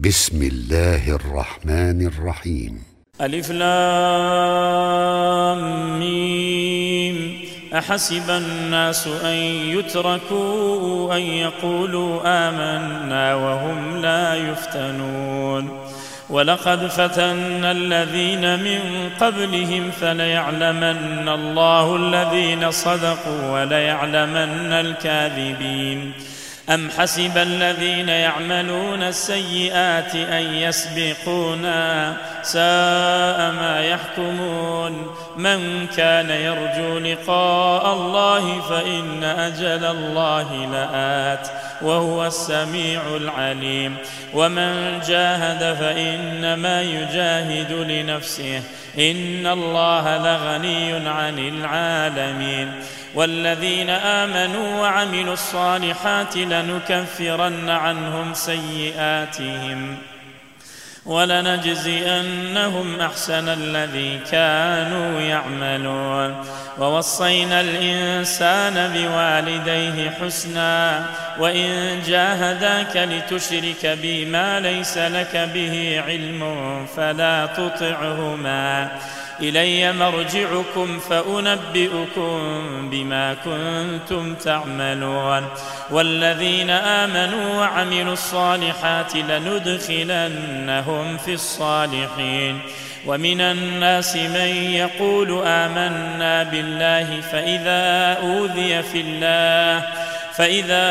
بسم الله الرحمن الرحيم. ألف لام ميم. أحسب الناس أن يتركوا أن يقولوا آمنا وهم لا يفتنون. ولقد فتنا الذين من قبلهم فليعلمن الله الذين صدقوا وليعلمن الكاذبين. أم حسب الذين يعملون السيئات أن يسبقونا ساء ما يحكمون من كان يرجو لقاء الله فإن أجل الله لآت وهو السميع العليم ومن جاهد فإنما يجاهد لنفسه إن الله لغني عن العالمين والذين آمنوا وعملوا الصالحات لنكفرن عنهم سيئاتهم ولنجزئنهم أحسن الذي كانوا يعملون. ووصينا الإنسان بوالديه حسنا وإن جاهداك لتشرك بي ما ليس لك به علم فلا تطعهما. إلي مرجعكم فأنبئكم بما كنتم تعملون. والذين آمنوا وعملوا الصالحات لندخلنهم في الصالحين. ومن الناس من يقول آمنا بالله فإذا أوذي في الله فإذا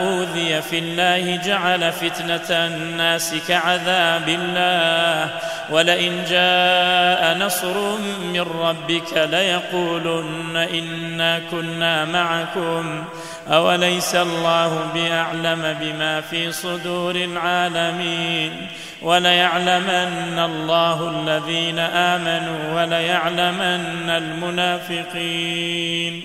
أوذي في الله جعل فتنة الناس كعذاب الله ولئن جاء نصر من ربك ليقولن إنا كنا معكم. أوليس الله بأعلم بما في صدور العالمين؟ وليعلمن الله الذين آمنوا وليعلمن المنافقين.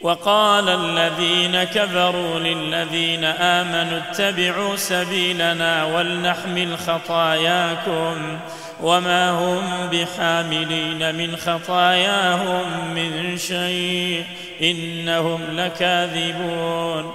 وقال الذين كفروا للذين آمنوا اتبعوا سبيلنا ولنحمل خطاياكم وما هم بحاملين من خطاياهم من شيء إنهم لكاذبون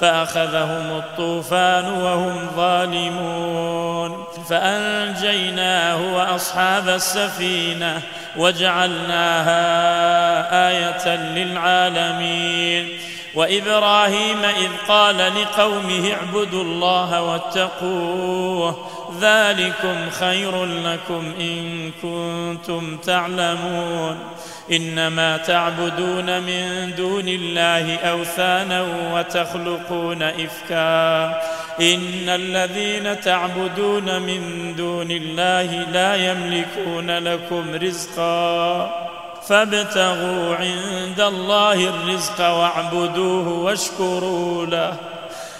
فأخذهم الطوفان وهم ظالمون. فأنجيناه وأصحاب السفينة وجعلناها آية للعالمين. وإبراهيم إذ قال لقومه اعبدوا الله واتقوه ذلكم خير لكم إن كنتم تعلمون. إنما تعبدون من دون الله أوثانا وتخلقون إفكا. إن الذين تعبدون من دون الله لا يملكون لكم رزقا. فابتغوا عند الله الرزق واعبدوه واشكروا له.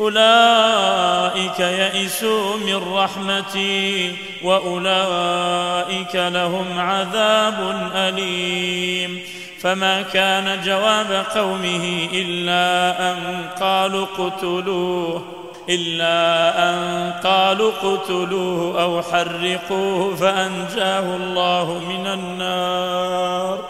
أولئك يئسوا من رحمتي وأولئك لهم عذاب أليم. فما كان جواب قومه إلا أن قالوا اقتلوه إلا أن قالوا اقتلوه أو حرقوه فأنجاه الله من النار.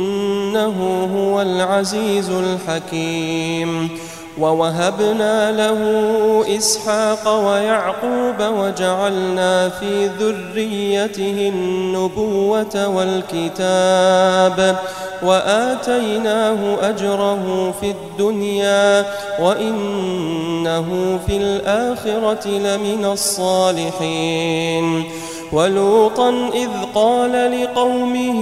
إنه هو العزيز الحكيم. ووهبنا له إسحاق ويعقوب وجعلنا في ذريته النبوة والكتاب. وآتيناه أجره في الدنيا وإنه في الآخرة لمن الصالحين. ولوطا إذ قال لقومه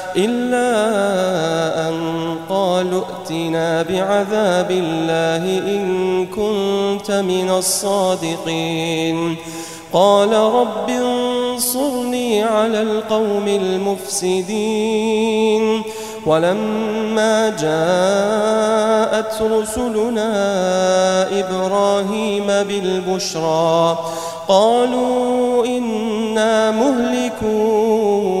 إلا أن قالوا ائتنا بعذاب الله إن كنت من الصادقين. قال رب انصرني على القوم المفسدين. ولما جاءت رسلنا إبراهيم بالبشرى قالوا إنا مهلكو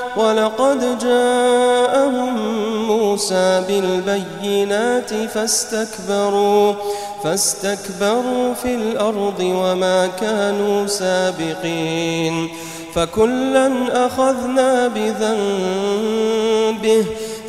ولقد جاءهم موسى بالبينات فاستكبروا فاستكبروا في الأرض وما كانوا سابقين فكلا أخذنا بذنبه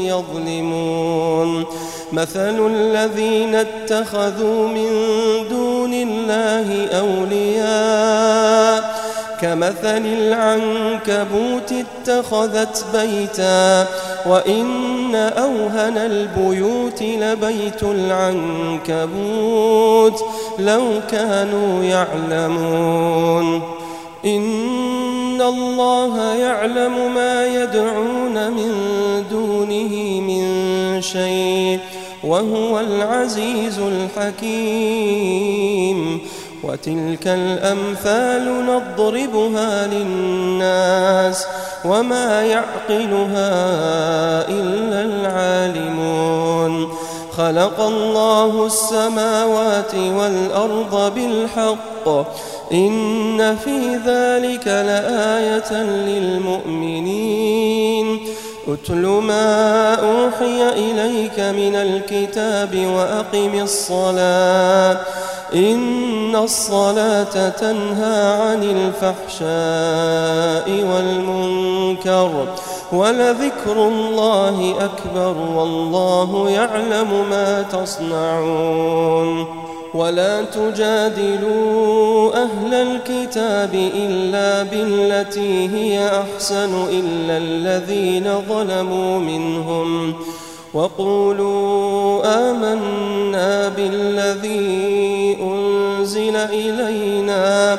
يظلمون. مثل الذين اتخذوا من دون الله أولياء. كمثل العنكبوت اتخذت بيتا. وإن أوهن البيوت لبيت العنكبوت. لو كانوا يعلمون. الله يعلم ما يدعون من دونه من شيء وهو العزيز الحكيم وتلك الأمثال نضربها للناس وما يعقلها إلا العالمون خلق الله السماوات والأرض بالحق. إن في ذلك لآية للمؤمنين. اتل ما أوحي إليك من الكتاب وأقم الصلاة. إن الصلاة تنهى عن الفحشاء والمنكر. ولذكر الله أكبر والله يعلم ما تصنعون ولا تجادلوا أهل الكتاب إلا بالتي هي أحسن إلا الذين ظلموا منهم وقولوا آمنا بالذي أنزل إلينا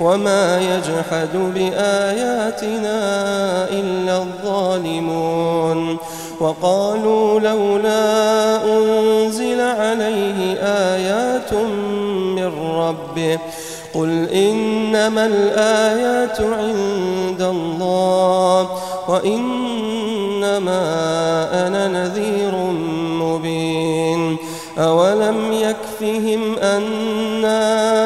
وما يجحد بآياتنا إلا الظالمون وقالوا لولا أنزل عليه آيات من ربه قل إنما الآيات عند الله وإنما أنا نذير مبين أولم يكفهم أنا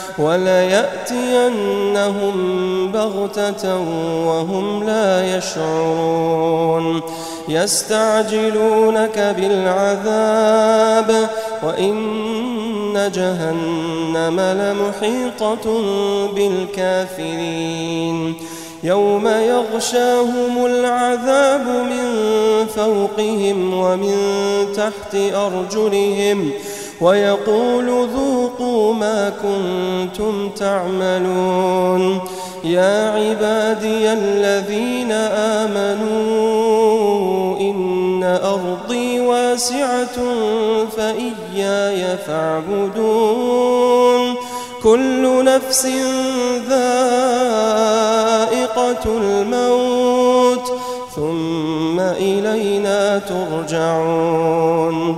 وليأتينهم بغتة وهم لا يشعرون. يستعجلونك بالعذاب وإن جهنم لمحيطة بالكافرين. يوم يغشاهم العذاب من فوقهم ومن تحت أرجلهم ويقول ذوقوا ما كنتم تعملون يا عبادي الذين آمنوا إن أرضي واسعة فإياي إياي فاعبدون كل نفس ذائقة الموت ثم إلينا ترجعون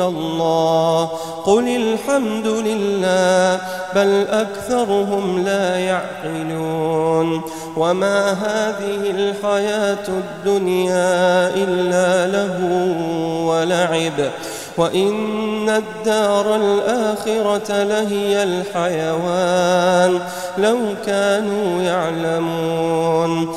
الله قل الحمد لله بل أكثرهم لا يعقلون وما هذه الحياة الدنيا إلا له ولعب وإن الدار الآخرة لهي الحيوان لو كانوا يعلمون